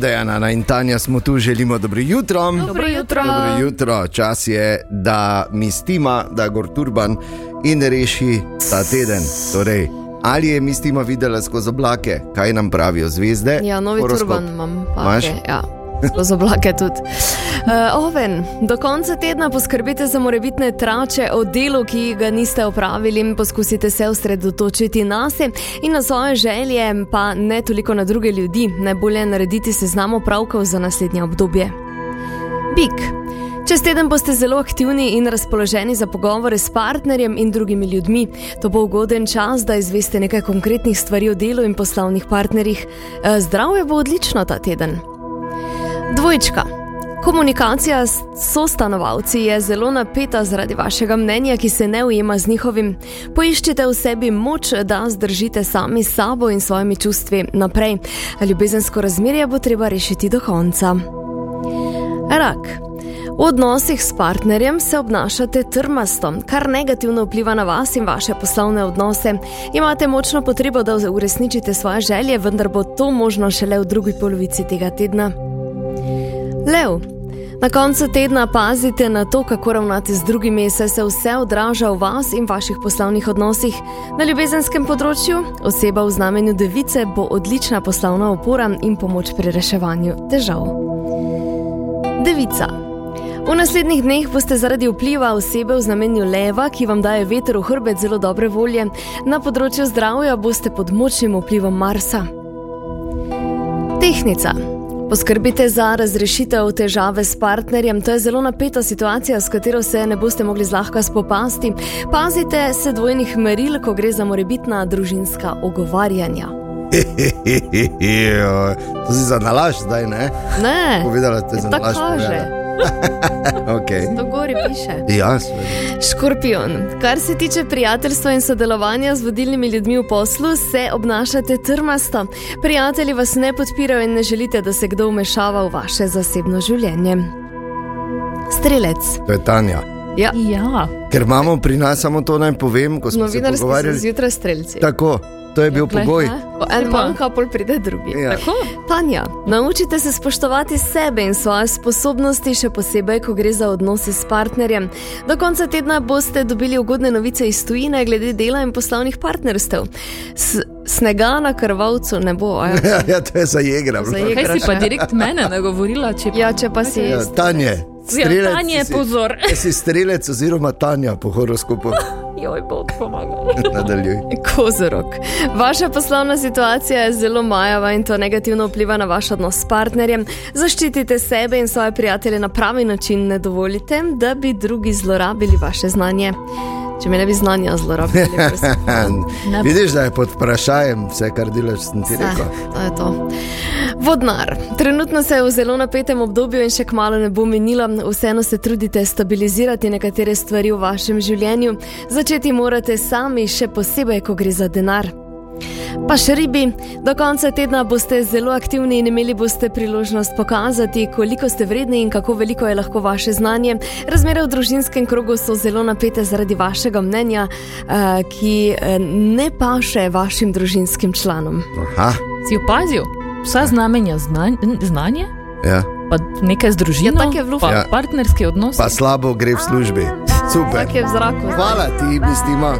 Dejana in Tanja smo tu, želimo dobro jutro. Dobro jutro. Dobro jutro. Čas je, da mistima, da gor turban in reši ta teden. Torej, ali je mistima videla skozi oblake, kaj nam pravijo zvezde? Ja, novi Horoskop. turban imam. Imaš? pake, Ja. Skozi oblake tudi. Uh, oven, do konca tedna poskrbite za morebitne trače o delu, ki ga niste opravili. Poskusite se osredotočiti na se in na svoje želje, pa ne toliko na druge ljudi. Najbolje je narediti seznam opravkov za naslednje obdobje. Bik. Čez teden boste zelo aktivni in razpoloženi za pogovore s partnerjem in drugimi ljudmi. To bo ugoden čas, da izveste nekaj konkretnih stvari o delu in poslovnih partnerjih. Eh, Zdravje bo odlično ta teden. Dvojčka. Komunikacija s sostanovalci je zelo napeta zaradi vašega mnenja, ki se ne ujema z njihovim. Poiščite v sebi moč, da zdržite sami s sabo in svojimi čustvi naprej. Ljubezensko razmerje bo treba rešiti do konca. Rak. V odnosih s partnerjem se obnašate trmasto, kar negativno vpliva na vas in vaše poslovne odnose. Imate močno potrebo, da uresničite svoje želje, vendar bo to možno šele v drugi polovici tega tedna. Lev. Na koncu tedna pazite na to, kako ravnate z drugimi, saj se vse odraža v vas in vaših poslovnih odnosih. Na ljubezenskem področju oseba v znamenju device bo odlična poslovna opora in pomoč pri reševanju težav. Devica. V naslednjih dneh boste zaradi vpliva osebe v znamenju leva, ki vam daje veter v hrbet, zelo dobre volje. Na področju zdravja boste pod močnim vplivom Marsa. Tehnica. Poskrbite za razrešitev težave s partnerjem. To je zelo napeta situacija, s katero se ne boste mogli zlahka spopasti. Pazite se dvojnih meril, ko gre za morebitna družinska ogovarjanja. to si za nalaž zdaj, ne? Ne, Povedala ti za tako nalaž. Okay. To gori piše. Ja, seveda. Škorpion. Kar se tiče prijateljstva in sodelovanja z vodilnimi ljudmi v poslu, se obnašate trmasto. Prijatelji vas ne podpirajo in ne želite, da se kdo vmešava v vaše zasebno življenje. Strelec. To je Tanja. Ja, Ja, Ker imamo pri nas samo to, naj povem, ko smo se novinarski so pogovarjali. zjutraj strelci. Tako, to je bil glej, pogoj. En manjka, pol pride drugi. Ja. tako. Tanja, naučite se spoštovati sebe in svoje sposobnosti, še posebej, ko gre za odnose s partnerjem. Do konca tedna boste dobili ugodne novice iz tujine glede dela in poslovnih partnerstev. S snega na krvavcu ne bo. Ja. Ja, ja, to je za jegra. Za jegra. Kaj si pa direkt mene nagovorila, če pa... Ja, če pa si. Ja, Tanje. Ja, strelec Tanje, si- pozor. Si strelec oziroma Tanja po horoskopu. Joj, bog pomaga. Nadaljuj. Kozorok. Vaša poslovna situacija je zelo majava in to negativno vpliva na vaš odnos s partnerjem. Zaščitite sebe in svoje prijatelje na pravi način, ne dovolite, da bi drugi zlorabili vaše znanje. Če me ne bi znanja zlorabili. Ne. Vidiš, da je pod vprašanjem vse, kar delaš, sem ti rekel. to je to. Vodnar. Trenutno se je v zelo napetem obdobju in še kmalo ne bo minilo. Vseeno se trudite stabilizirati nekatere stvari v vašem življenju. Začeti morate sami, še posebej, ko gre za denar. Pa še ribi, do konca tedna boste zelo aktivni in imeli boste priložnost pokazati, koliko ste vredni in kako veliko je lahko vaše znanje. Razmere v družinskem krogu so zelo napete zaradi vašega mnenja, eh, ki eh, ne paše vašim družinskim članom. Aha, Si opazil? Vsa znamenja znanj, znanje, ja. pa nekaj z družino, Ja, tako je v lufu. pa Ja. partnerski odnos. Pa slabo gre v službi. Super. Vsak je v zraku. Hvala ti, mistima.